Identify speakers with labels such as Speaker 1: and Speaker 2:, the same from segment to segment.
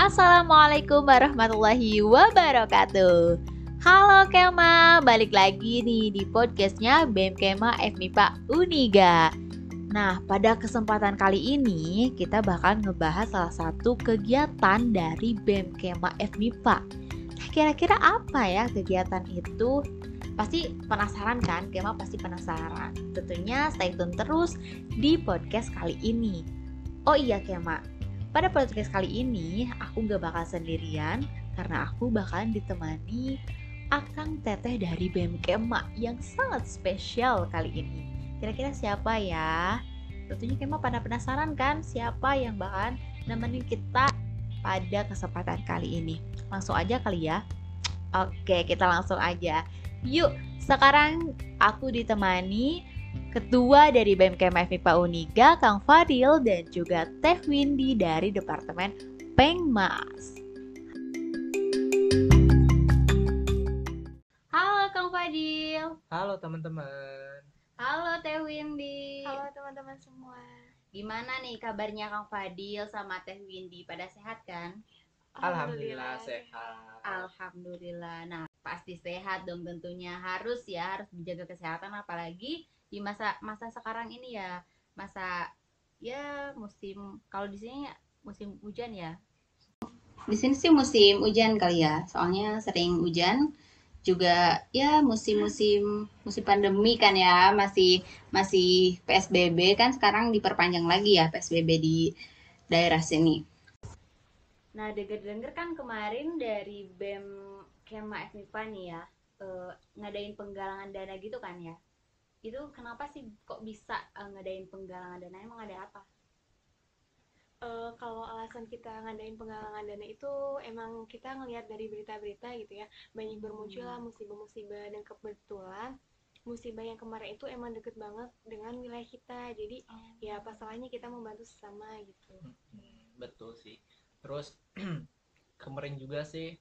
Speaker 1: Assalamualaikum warahmatullahi wabarakatuh. Halo Kema, balik lagi nih di podcastnya BEM Kema FMIPA Uniga. Nah, pada kesempatan kali ini kita bakal ngebahas salah satu kegiatan dari BEM Kema FMIPA Nah, kira-kira apa ya kegiatan itu? Pasti penasaran kan? Kema pasti penasaran. Tentunya stay tune terus di podcast kali ini. Oh iya Kema, pada podcast kali ini, aku gak bakal sendirian karena aku bakalan ditemani Akang Teteh dari BEM Kema yang sangat spesial kali ini. Kira-kira siapa ya? Tentunya Kema pada penasaran kan siapa yang bakalan nemenin kita pada kesempatan kali ini. Langsung aja kali ya. Oke, kita langsung aja. Yuk, sekarang aku ditemani Ketua dari BMKM FIPA Uniga, Kang Fadil, dan juga Teh Windy dari Departemen Pengmas. Halo Kang Fadil.
Speaker 2: Halo teman-teman.
Speaker 1: Halo Teh Windy.
Speaker 3: Halo teman-teman semua.
Speaker 1: Gimana nih kabarnya Kang Fadil sama Teh Windy? Pada sehat kan?
Speaker 2: Alhamdulillah sehat.
Speaker 1: Alhamdulillah. Nah, pasti sehat dong tentunya. Harus ya, harus menjaga kesehatan apalagi di masa masa sekarang ini ya. Masa ya musim kalau di sini musim hujan ya.
Speaker 4: Di sini sih musim hujan kali ya, soalnya sering hujan. Juga ya musim-musim musim pandemi kan ya, masih masih PSBB kan sekarang diperpanjang lagi ya PSBB di daerah sini.
Speaker 1: Nah, denger-denger kan kemarin dari BEM Kema FMIPA nih ya, eh, ngadain penggalangan dana gitu kan ya. Itu kenapa sih kok bisa eh, ngadain penggalangan dana? Emang ada apa?
Speaker 3: Eh, kalau alasan kita ngadain penggalangan dana itu emang kita ngelihat dari berita-berita gitu ya, banyak bermunculan musibah-musibah dan kebetulan musibah yang kemarin itu emang deket banget dengan wilayah kita. Jadi ya apa salahnya kita membantu sesama gitu.
Speaker 2: Hmm, betul sih. Terus kemarin juga sih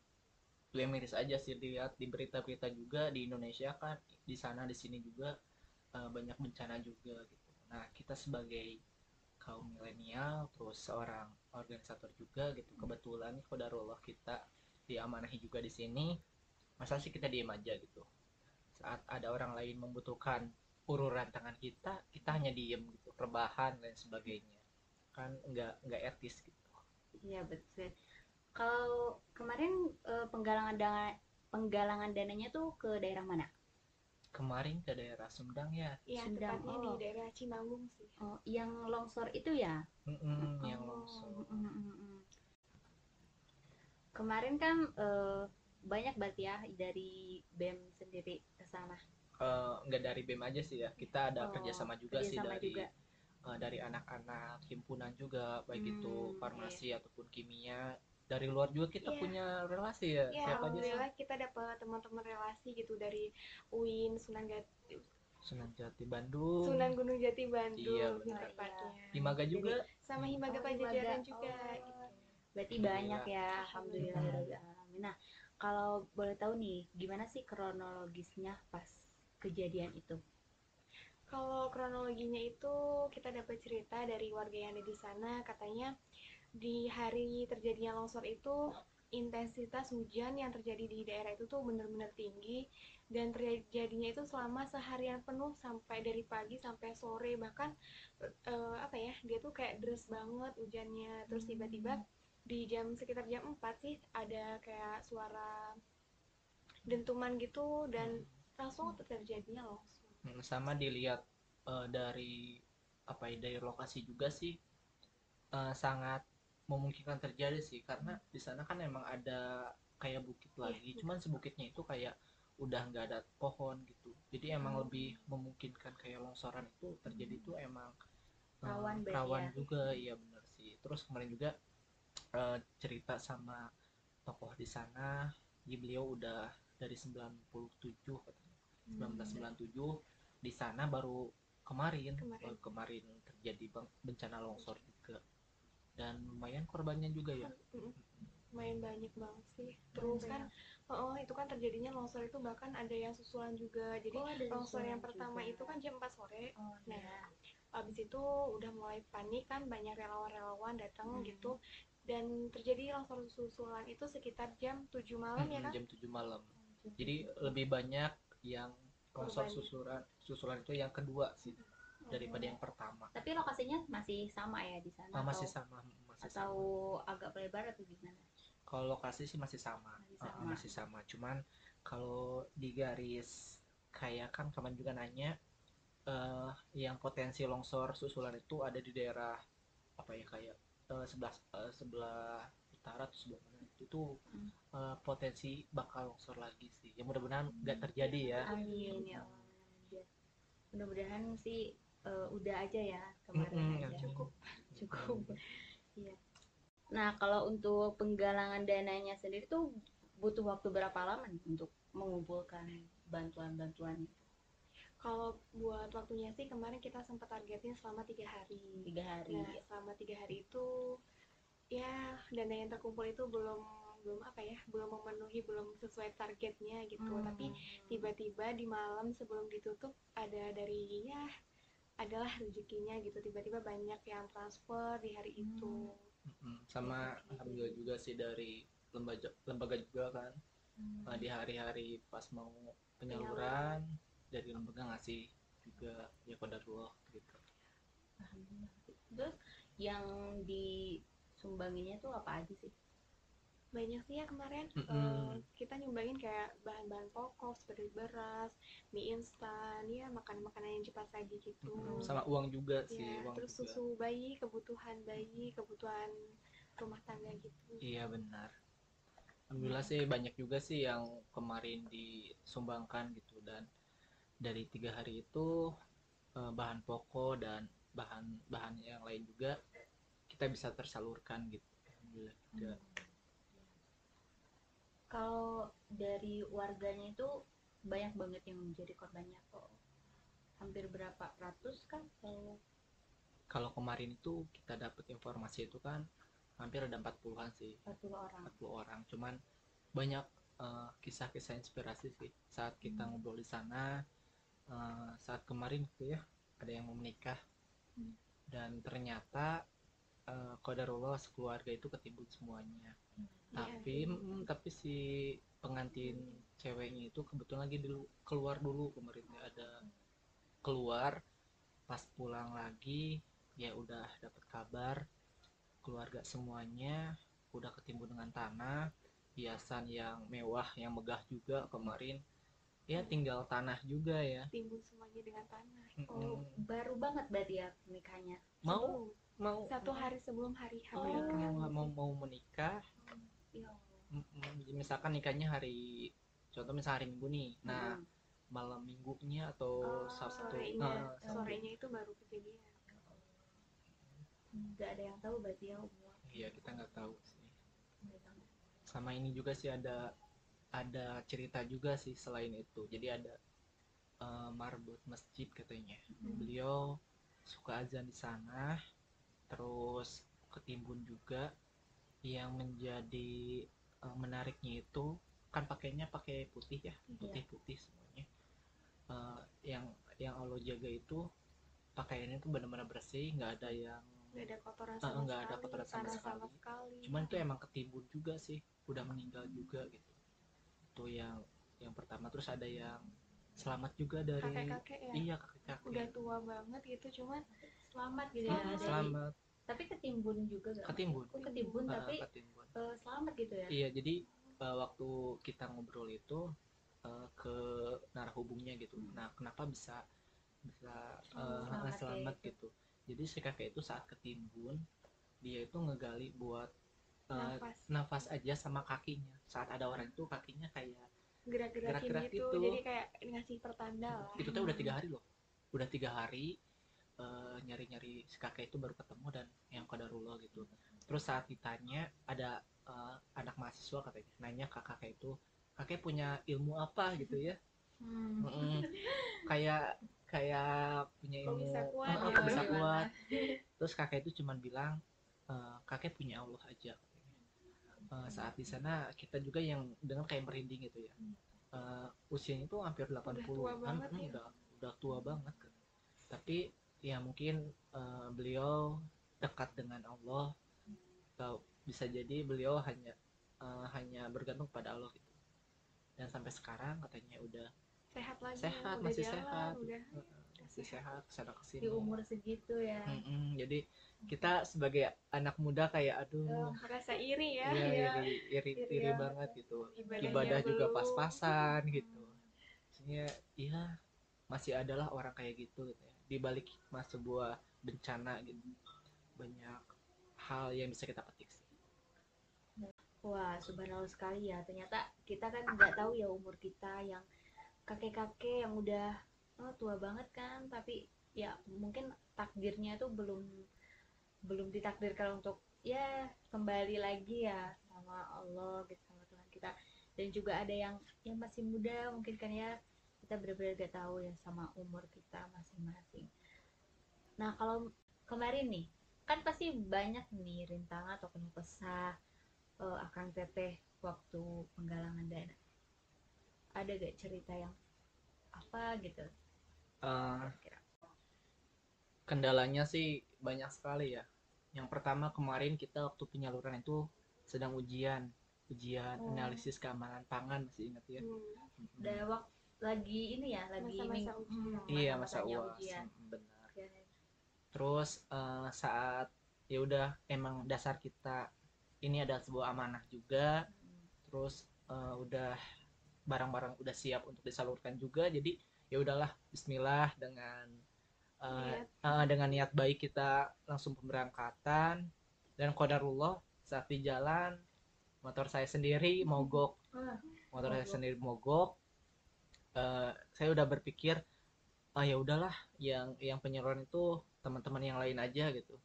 Speaker 2: gue miris aja sih lihat di berita-berita juga di Indonesia kan di sana di sini juga eh, banyak bencana juga gitu. Nah kita sebagai kaum milenial terus seorang organisator juga gitu kebetulan kodarullah kita diamanahi juga di sini masa sih kita diem aja gitu saat ada orang lain membutuhkan ururan tangan kita kita hanya diem gitu rebahan dan sebagainya kan nggak nggak etis gitu
Speaker 1: Iya betul. Kalau kemarin eh, penggalangan dana penggalangan dananya tuh ke daerah mana?
Speaker 2: Kemarin ke daerah Sumedang ya
Speaker 3: Ya
Speaker 1: Sendang,
Speaker 3: tepatnya
Speaker 1: oh.
Speaker 3: di daerah Cimanggung sih.
Speaker 1: Oh, yang longsor itu ya?
Speaker 2: Mm-mm, yang
Speaker 1: Oh,
Speaker 2: longsor
Speaker 1: mm, mm, mm. Kemarin kan eh, banyak berarti ya dari BEM sendiri ke sana.
Speaker 2: Eh, nggak dari BEM aja sih ya kita ada
Speaker 1: Oh,
Speaker 2: kerjasama juga sih
Speaker 1: kerjasama
Speaker 2: dari
Speaker 1: juga.
Speaker 2: eh, dari anak-anak himpunan juga baik itu
Speaker 1: Hmm,
Speaker 2: farmasi ataupun kimia dari luar juga kita
Speaker 3: Iya.
Speaker 2: punya relasi ya
Speaker 3: Ya,
Speaker 2: siapa aja sih
Speaker 3: alhamdulillah kita dapat teman-teman relasi gitu dari UIN, Sunan Gati,
Speaker 2: Sunan Jati Bandung
Speaker 3: Sunan Gunung Jati Bandung
Speaker 2: Iya,
Speaker 1: benar.
Speaker 3: tepatnya.
Speaker 2: Himaga juga
Speaker 3: sama Himaga
Speaker 1: Oh,
Speaker 3: Pajajaran
Speaker 1: Himaga.
Speaker 3: juga
Speaker 1: Oh.
Speaker 3: gitu.
Speaker 1: Berarti
Speaker 2: Alhamdulillah.
Speaker 1: banyak ya, alhamdulillah. rabbil alamin. Nah, kalau boleh tahu nih, gimana sih kronologisnya pas kejadian itu?
Speaker 3: Kalau kronologinya itu kita dapat cerita dari warga yang ada di sana katanya di hari terjadinya longsor itu intensitas hujan yang terjadi di daerah itu tuh benar-benar tinggi. Dan terjadinya itu selama seharian penuh sampai dari pagi sampai sore. Bahkan eh, apa ya dia tuh kayak deras banget hujannya. Terus tiba-tiba di jam sekitar jam 4 sih ada kayak suara dentuman gitu dan langsung terjadinya longsor.
Speaker 2: Hmm, sama dilihat eh, dari apa ya dari lokasi juga sih eh, sangat memungkinkan terjadi sih karena di sana kan emang ada kayak bukit
Speaker 3: Iya,
Speaker 2: lagi cuman sebukitnya itu kayak udah nggak ada pohon gitu jadi emang
Speaker 1: Hmm.
Speaker 2: lebih memungkinkan kayak longsoran itu terjadi itu emang eh,
Speaker 1: Rawan berarti
Speaker 2: rawan
Speaker 1: ya.
Speaker 2: juga iya bener sih terus kemarin juga eh, cerita sama tokoh di sana jadi beliau udah dari 97 katanya
Speaker 1: Hmm.
Speaker 2: 1997 di sana baru kemarin
Speaker 3: Kemarin.
Speaker 2: baru kemarin terjadi bang- bencana longsor juga dan lumayan korbannya juga ya.
Speaker 3: Lumayan banyak banget sih. Terus kan oh itu kan terjadinya longsor itu bahkan ada yang susulan juga. Jadi
Speaker 1: Oh,
Speaker 3: longsor yang pertama
Speaker 1: juga.
Speaker 3: itu kan jam 4 sore.
Speaker 1: Oh,
Speaker 3: Nah,
Speaker 1: iya.
Speaker 3: abis itu udah mulai panik kan banyak relawan-relawan datang
Speaker 1: Hmm.
Speaker 3: gitu. Dan terjadi longsor susulan itu sekitar jam 7 malam ya
Speaker 2: Mm-mm,
Speaker 3: kan
Speaker 2: jam 7 malam. Jadi lebih banyak yang longsor susulan susulan itu yang kedua sih daripada yang pertama
Speaker 4: Tapi lokasinya masih sama ya di sana?
Speaker 2: Ah, masih
Speaker 4: atau,
Speaker 2: sama masih
Speaker 4: atau
Speaker 2: sama.
Speaker 4: agak lebar atau gimana?
Speaker 2: kalau lokasi sih masih sama
Speaker 4: Masih sama.
Speaker 2: masih sama cuman kalau di garis kayak kan kemarin juga nanya eh yang potensi longsor susulan itu ada di daerah apa ya kayak eh, sebelah eh, sebelah utara atau sebelah mana itu tuh
Speaker 4: Hmm.
Speaker 2: eh, potensi bakal longsor lagi sih ya mudah-mudahan nggak terjadi ya
Speaker 4: Amin ya. Ya. Mudah-mudahan sih eh, udah aja ya kemarin
Speaker 2: Mm-mm,
Speaker 4: aja.
Speaker 3: cukup
Speaker 4: Cukup. Iya. Nah, kalau untuk penggalangan dananya sendiri tuh butuh waktu berapa lama nih untuk mengumpulkan bantuan-bantuan itu?
Speaker 3: kalau buat waktunya sih kemarin kita sempat targetin selama tiga hari
Speaker 4: tiga hari
Speaker 3: Nah, selama tiga hari itu ya dana yang terkumpul itu belum belum apa ya belum memenuhi belum sesuai targetnya gitu
Speaker 4: Hmm.
Speaker 3: tapi tiba-tiba di malam sebelum ditutup ada dari ya adalah rezekinya gitu tiba-tiba banyak yang transfer di hari itu
Speaker 2: Mm-mm. sama alhamdulillah juga sih dari lembaga lembaga juga kan
Speaker 4: Hmm.
Speaker 2: eh, di hari-hari pas mau penyaluran dari lembaga ngasih juga ya kodarullah gitu.
Speaker 4: Terus yang disumbanginnya tuh apa aja sih?
Speaker 3: Banyak sih ya kemarin
Speaker 2: Mm-mm.
Speaker 3: eh, kita nyumbangin kayak bahan-bahan pokok seperti beras mie instan ya makanan-makanan yang cepat saji gitu
Speaker 2: Mm-mm. sama uang juga sih
Speaker 3: ya
Speaker 2: uang
Speaker 3: terus
Speaker 2: juga
Speaker 3: susu bayi kebutuhan bayi kebutuhan rumah tangga gitu
Speaker 2: iya benar alhamdulillah sih banyak juga sih yang kemarin disumbangkan gitu dan dari tiga hari itu eh, bahan pokok dan bahan bahan yang lain juga kita bisa tersalurkan gitu alhamdulillah juga.
Speaker 4: Kalau dari warganya itu banyak banget yang menjadi korbannya kok. Hampir berapa ratus kan? Kalau
Speaker 2: kalau kemarin itu kita dapat informasi itu kan hampir ada 40-an sih
Speaker 4: 40 orang.
Speaker 2: 40 orang cuman banyak eh, kisah-kisah inspirasi sih saat kita
Speaker 4: Hmm.
Speaker 2: ngobrol di sana eh, saat kemarin gitu ya ada yang mau menikah
Speaker 4: Hmm.
Speaker 2: dan ternyata eh, qadarullah sekeluarga itu ketimbun semuanya.
Speaker 3: Iya,
Speaker 2: tapi mm, tapi si pengantin ceweknya itu kebetulan lagi dulu keluar dulu kemarin ada keluar pas pulang lagi ya udah dapat kabar keluarga semuanya udah ketimbun dengan tanah hiasan yang mewah yang megah juga kemarin. Ya tinggal tanah juga ya.
Speaker 3: Timbun semuanya dengan tanah.
Speaker 4: Oh,
Speaker 2: Mm-mm.
Speaker 4: baru banget berarti ya pernikahannya.
Speaker 2: mau.
Speaker 3: Sebelum-
Speaker 2: mau
Speaker 3: satu hari sebelum hari H
Speaker 2: Iya,
Speaker 3: pernikahan
Speaker 2: mau, mau mau menikah?
Speaker 4: Ya
Speaker 2: misalkan nikahnya hari contoh misalnya hari minggu nih. Nah
Speaker 4: Hmm.
Speaker 2: malam minggunya atau
Speaker 4: Oh,
Speaker 2: sabtu.
Speaker 3: sorenya.
Speaker 2: Nah, Sabtu.
Speaker 3: sorenya itu baru kejadian.
Speaker 4: Nggak ada yang tahu berarti ya umur.
Speaker 2: Iya kita nggak tahu sih. Sama ini juga sih ada ada cerita juga sih selain itu. Jadi ada eh, marbot masjid katanya. Beliau suka azan di sana terus ketimbun juga yang menjadi eh, menariknya itu kan pakainya pakai putih ya
Speaker 4: Iya.
Speaker 2: putih putih semuanya. Eh, yang yang Allah jaga itu pakaiannya itu benar-benar bersih nggak ada yang
Speaker 3: nggak ada kotoran
Speaker 2: Ah,
Speaker 3: sama
Speaker 2: nggak ada kotoran sama sekali.
Speaker 3: sama sekali.
Speaker 2: cuman itu emang ketimbun juga sih udah meninggal juga gitu. Itu yang yang pertama. Terus ada yang selamat juga dari
Speaker 3: kakek-kakek ya?
Speaker 2: Iya kakek kakek
Speaker 3: udah tua banget gitu cuman
Speaker 4: selamat gitu ya
Speaker 3: Selamat.
Speaker 4: dari-
Speaker 2: selamat.
Speaker 4: tapi ketimbun juga gak
Speaker 2: ketimbun.
Speaker 4: oh, ketimbun
Speaker 2: Ah,
Speaker 4: tapi
Speaker 2: ketimbun.
Speaker 4: eh, selamat gitu ya?
Speaker 2: Iya jadi eh, waktu kita ngobrol itu eh, ke narah hubungnya gitu. Nah kenapa bisa bisa eh,
Speaker 4: selamat
Speaker 2: selamat,
Speaker 4: kayak
Speaker 2: gitu. jadi si kakek itu saat ketimbun dia itu ngegali buat eh,
Speaker 3: nafas.
Speaker 2: nafas aja sama kakinya. Saat ada orang itu kakinya kayak
Speaker 3: gerak-gerakin
Speaker 2: gerak-gerak
Speaker 3: gitu.
Speaker 2: gitu.
Speaker 3: jadi kayak ngasih pertanda lah.
Speaker 2: itu tuh udah tiga hari loh. Udah tiga hari eh, nyari-nyari si kakek itu baru ketemu dan yang kadarullah gitu terus saat ditanya ada eh, anak mahasiswa katanya nanya ke kakek itu kakek punya ilmu apa gitu ya
Speaker 4: Hmm.
Speaker 2: Mm-mm. kayak kayak punya ilmu
Speaker 3: bisa kuat
Speaker 2: Eh,
Speaker 3: ya?
Speaker 2: bisa kuat terus kakek itu cuman bilang "Eh, kakek punya Allah aja. Eh, saat di sana kita juga yang dengar kayak merinding gitu ya Eh, usianya itu hampir 80
Speaker 3: tua
Speaker 2: kan
Speaker 3: banget
Speaker 2: Hmm,
Speaker 3: ya.
Speaker 2: udah udah tua banget tapi ya mungkin eh, beliau dekat dengan Allah. Atau bisa jadi beliau hanya eh, hanya bergantung pada Allah gitu. Dan sampai sekarang katanya udah
Speaker 3: sehat lagi
Speaker 2: sehat
Speaker 3: udah
Speaker 2: masih
Speaker 3: jalan,
Speaker 2: sehat.
Speaker 3: udah
Speaker 2: masih sehat. ke sana ke sini
Speaker 1: di umur segitu ya.
Speaker 2: Mm-mm, jadi kita sebagai anak muda kayak aduh
Speaker 3: Oh, merasa iri ya.
Speaker 2: iya,
Speaker 3: ya.
Speaker 2: iri, iri,
Speaker 3: Iri
Speaker 2: iri
Speaker 3: banget
Speaker 2: gitu.
Speaker 3: Ibadahnya
Speaker 2: ibadah juga pas-pasan gitu. Maksudnya iya masih adalah orang kayak gitu gitu ya di balik hikmah sebuah bencana gitu banyak hal yang bisa kita petik sih
Speaker 1: Wah, subhanallah sekali ya. Ternyata kita kan nggak tahu ya umur kita yang kakek-kakek yang udah oh, tua banget kan, tapi ya mungkin takdirnya tuh belum belum ditakdirkan untuk ya kembali lagi ya sama Allah gitu sama Tuhan kita. Dan juga ada yang yang masih muda mungkin kan ya kita benar-benar gak tahu ya sama umur kita masing-masing. Nah, kalau kemarin nih kan pasti banyak nih rintangan atau keluh kesah eh, Akang Teteh waktu penggalangan dana. Ada gak cerita yang apa gitu? Kira.
Speaker 2: kendalanya sih banyak sekali ya yang pertama kemarin kita waktu penyaluran itu sedang ujian ujian
Speaker 1: Oh.
Speaker 2: analisis keamanan pangan masih ingat ya
Speaker 3: Hmm.
Speaker 1: Dan waktu lagi ini ya, lagi
Speaker 3: Masa-masa
Speaker 1: ming-
Speaker 3: ujian.
Speaker 1: hmm,
Speaker 2: iya masa uas
Speaker 1: ujian.
Speaker 2: Benar terus eh, saat ya udah emang dasar kita ini adalah sebuah amanah juga
Speaker 1: Hmm.
Speaker 2: terus eh, udah barang-barang udah siap untuk disalurkan juga jadi ya udahlah Bismillah dengan eh, eh, dengan niat baik kita langsung pemberangkatan dan qadarullah saat di jalan motor saya sendiri mogok
Speaker 1: Ah,
Speaker 2: motor saya
Speaker 1: Mogok.
Speaker 2: sendiri mogok Eh, saya udah berpikir ah ya udahlah yang yang penyaluran itu teman-teman yang lain aja gitu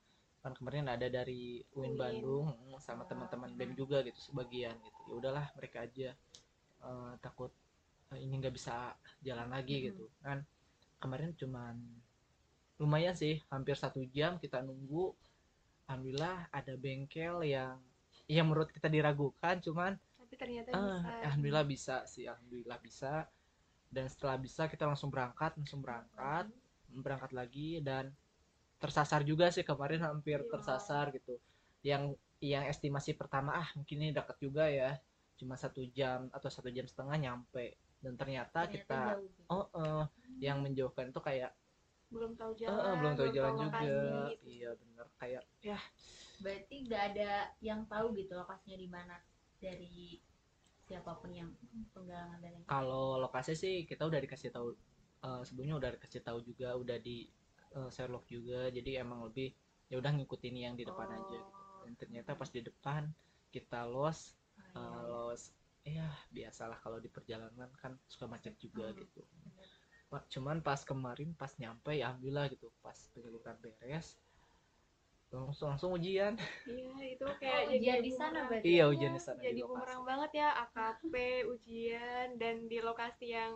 Speaker 2: kan kemarin ada dari UIN. Bandung sama
Speaker 1: Ah,
Speaker 2: teman-teman
Speaker 1: ah.
Speaker 2: BEM juga gitu sebagian gitu ya udahlah mereka aja Eh, takut eh, ini nggak bisa jalan lagi
Speaker 1: Mhm.
Speaker 2: gitu kan kemarin cuman lumayan sih hampir satu jam kita nunggu alhamdulillah ada bengkel yang yang menurut kita diragukan cuman
Speaker 3: tapi ternyata
Speaker 2: Ah,
Speaker 3: bisa
Speaker 2: alhamdulillah bisa sih, alhamdulillah bisa. Dan setelah bisa kita langsung berangkat, langsung berangkat, berangkat lagi dan tersasar juga sih kemarin hampir
Speaker 3: Iya.
Speaker 2: tersasar gitu. Yang yang estimasi pertama ah mungkin ini dekat juga ya, cuma satu jam atau satu jam setengah nyampe. Dan ternyata,
Speaker 1: ternyata
Speaker 2: kita
Speaker 1: jauh
Speaker 2: oh eh, yang menjauhkan itu kayak
Speaker 3: belum tahu jalan
Speaker 2: eh, belum tahu jalan juga.
Speaker 3: lokasi, gitu.
Speaker 2: Iya bener kayak ya
Speaker 1: Berarti nggak ada yang tahu gitu lokasinya di mana dari siapa pun yang penggalangan dana.
Speaker 2: kalau lokasi sih kita udah dikasih tahu eh, sebelumnya udah dikasih tahu juga udah di eh, Sherlock juga jadi emang lebih ya udah ngikutin yang di depan aja gitu dan ternyata pas di depan kita los
Speaker 1: Oh, iya, iya.
Speaker 2: los ya biasalah kalau di perjalanan kan suka macet juga
Speaker 1: Hmm.
Speaker 2: gitu Wah, cuman pas kemarin pas nyampe ya alhamdulillah gitu pas penyaluran beres langsung langsung ujian
Speaker 3: iya itu
Speaker 1: Oh,
Speaker 3: kayak
Speaker 1: ujian
Speaker 3: jadi
Speaker 1: di sana berarti?
Speaker 2: iya ujian di sana di
Speaker 3: jadi bumerang banget ya AKP ujian dan di lokasi yang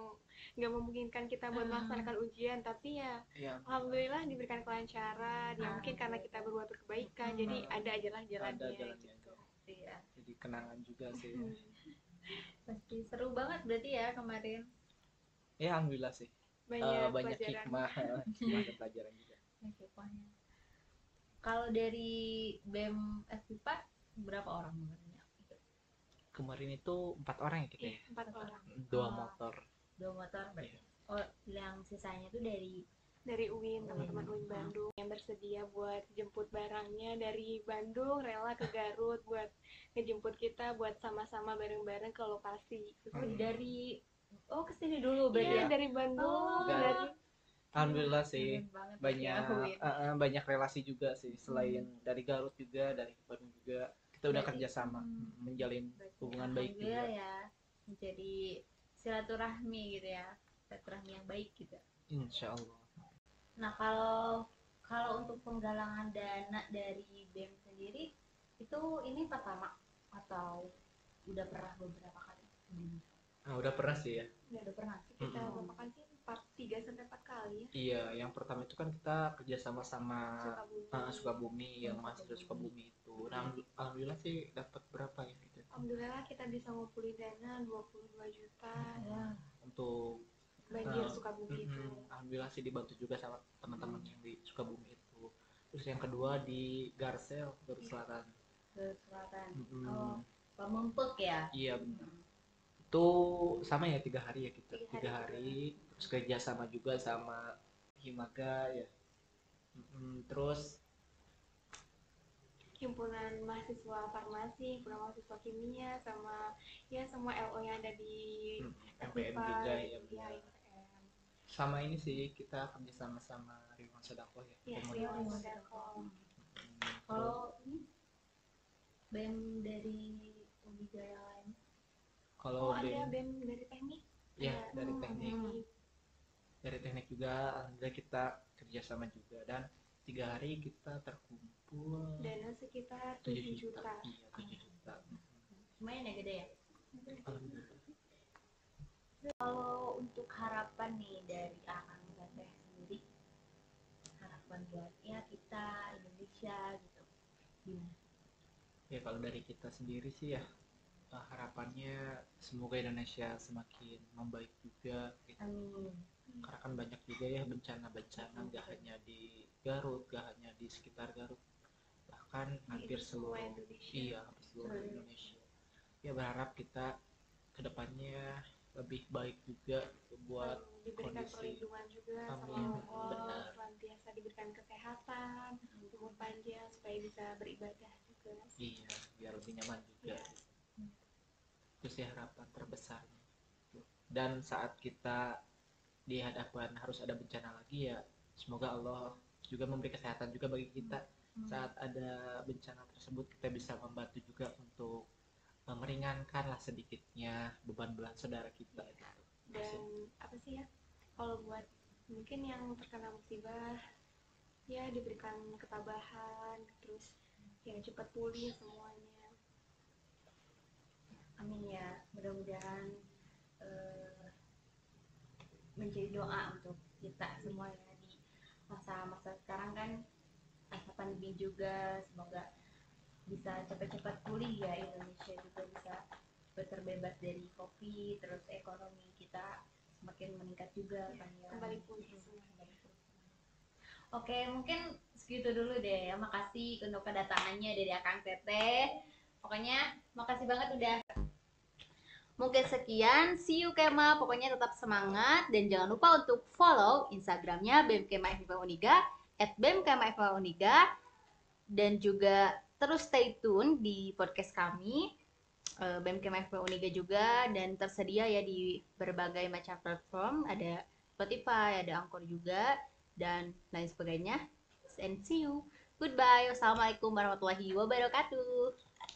Speaker 3: nggak memungkinkan kita buat
Speaker 1: Ah.
Speaker 3: melaksanakan ujian tapi ya
Speaker 2: Iya,
Speaker 3: alhamdulillah diberikan kelancaran ya mungkin karena kita berbuat berkebaikan jadi
Speaker 2: Ah.
Speaker 3: ada aja lah jalannya
Speaker 2: ada jalannya
Speaker 3: gitu
Speaker 1: Iya.
Speaker 2: jadi kenangan juga sih
Speaker 3: Hmm.
Speaker 1: Pasti seru banget berarti ya kemarin.
Speaker 2: ya alhamdulillah sih
Speaker 3: banyak,
Speaker 2: Eh, banyak
Speaker 3: pelajaran
Speaker 2: hikmah hikmah dan pelajaran juga
Speaker 1: Oke, pokoknya. Kalau dari BEM FIPA berapa orang sebenarnya?
Speaker 2: kemarin itu empat orang ya kita
Speaker 3: Ih,
Speaker 2: ya
Speaker 3: empat orang
Speaker 2: dua
Speaker 1: Oh.
Speaker 2: motor
Speaker 1: Dua motor berarti.
Speaker 2: Iya.
Speaker 1: Oh, yang sisanya tuh dari
Speaker 3: dari UIN teman-teman. UIN Bandung yang bersedia buat jemput barangnya dari Bandung rela ke Garut buat ngejemput kita buat sama-sama bareng-bareng ke lokasi
Speaker 1: oh,
Speaker 2: Hmm.
Speaker 1: dari oh ke sini dulu berarti
Speaker 3: Iya
Speaker 1: ya?
Speaker 3: dari Bandung
Speaker 1: Oh,
Speaker 3: dari
Speaker 2: alhamdulillah sih banyak
Speaker 1: ya, UIN.
Speaker 2: eh, eh, banyak relasi juga sih selain dari Garut juga dari Bandung juga kita udah kerjasama
Speaker 1: hmm.
Speaker 2: menjalin
Speaker 1: Berarti
Speaker 2: hubungan baik juga.
Speaker 1: ya menjadi silaturahmi gitu ya silaturahmi yang baik gitu
Speaker 2: insya Allah
Speaker 1: nah kalau kalau untuk penggalangan dana dari BEM sendiri itu ini pertama atau udah pernah beberapa kali sebelumnya?
Speaker 2: ah, udah pernah sih ya
Speaker 1: udah pernah sih
Speaker 3: kita
Speaker 2: Mm-mm.
Speaker 3: berapa kali sih empat tiga sampai empat kali ya.
Speaker 2: Iya yang pertama itu kan kita kerjasama sama
Speaker 3: Sukabumi.
Speaker 2: ah, Sukabumi yang
Speaker 1: Hmm,
Speaker 2: mahasiswa
Speaker 1: Sukabumi.
Speaker 2: Itu. Nah, alhamdulillah- alhamdulillah sih dapat berapa ya gitu
Speaker 3: Alhamdulillah kita bisa ngumpulin dana 22 juta.
Speaker 1: Ya
Speaker 2: untuk
Speaker 3: banjir
Speaker 2: Ah,
Speaker 3: Sukabumi itu.
Speaker 2: Mm-mm. Alhamdulillah sih dibantu juga sama teman-teman yang di Sukabumi itu. Terus yang kedua di Garsel, Garut Selatan.
Speaker 4: ke selatan
Speaker 2: Mm-mm.
Speaker 4: oh Pamempek ya?
Speaker 2: Iya. Benar itu sama ya tiga hari ya kita?
Speaker 3: Tiga hari
Speaker 2: tiga hari terus kerja sama juga sama Himaga ya Mm-mm. terus
Speaker 3: himpunan mahasiswa farmasi, himpunan mahasiswa kimia, sama ya semua LO yang ada di
Speaker 2: mm, MPM juga ya.
Speaker 3: IPM.
Speaker 2: sama ini sih kita kerja sama sama Riwan Sodako ya
Speaker 3: Ya. Riwan Sodako.
Speaker 2: Mm,
Speaker 4: kalau ini BEM dari Uniga yang lain
Speaker 2: kalau
Speaker 3: Oh, ada
Speaker 2: BEM
Speaker 3: BEM dari teknik?
Speaker 2: ya
Speaker 3: Ada.
Speaker 2: dari
Speaker 4: Hmm,
Speaker 2: teknik
Speaker 4: hmm.
Speaker 2: Dari teknik juga alhamdulillah kita kerjasama juga. Dan tiga hari kita terkumpul.
Speaker 3: Dana sekitar
Speaker 2: 7
Speaker 3: 7
Speaker 2: juta.
Speaker 3: juta.
Speaker 2: iya 7 juta.
Speaker 4: Lumayan ya gede ya?
Speaker 2: Alhamdulillah.
Speaker 4: Kalau untuk harapan nih dari akang teteh sendiri harapan buat ya kita Indonesia gitu gimana?
Speaker 2: Ya kalau dari kita sendiri sih ya eh, harapannya semoga Indonesia semakin membaik juga gitu.
Speaker 4: amin
Speaker 2: karena kan banyak juga ya bencana-bencana nggak hanya di Garut nggak hanya di sekitar Garut bahkan hampir seluruh
Speaker 3: Indonesia.
Speaker 2: iya hampir seluruh Indonesia ya berharap kita ke depannya lebih baik juga buat
Speaker 3: diberikan
Speaker 2: kondisi.
Speaker 3: perlindungan juga sama
Speaker 2: Amin.
Speaker 3: Allah,
Speaker 2: Benar.
Speaker 3: senantiasa diberikan kesehatan, umur panjang supaya bisa beribadah juga.
Speaker 2: iya biar lebih nyaman juga
Speaker 3: Iya.
Speaker 2: itu sih harapan terbesarnya dan saat kita di hadapan harus ada bencana lagi ya semoga Allah juga memberi kesehatan juga bagi kita saat ada bencana tersebut kita bisa membantu juga untuk eh, meringankan lah sedikitnya beban-beban saudara kita gitu.
Speaker 3: Dan apa sih ya? Kalau buat mungkin yang terkena musibah ya diberikan ketabahan, terus ya cepat pulih semuanya.
Speaker 4: amin ya mudah-mudahan eh, menjadi doa untuk kita semua ya di masa-masa sekarang kan masa pandemi juga semoga bisa cepat-cepat pulih ya Indonesia juga bisa terbebas dari covid terus ekonomi kita semakin meningkat juga kan ya
Speaker 3: Kembali pulih.
Speaker 4: Oke, mungkin segitu dulu deh ya. Makasih untuk kedatangannya dari Akang Teteh. Pokoknya makasih banget udah
Speaker 1: Mungkin sekian, see you Kema. Pokoknya tetap semangat dan jangan lupa untuk follow Instagramnya BEM Kema FIPA Uniga, at FIPA Uniga, dan juga terus stay tune di podcast kami eh, BEM Kema FIPA Uniga juga dan tersedia ya di berbagai macam platform, ada Spotify, ada Anchor juga dan lain sebagainya. And see you. Goodbye. Wassalamualaikum warahmatullahi wabarakatuh.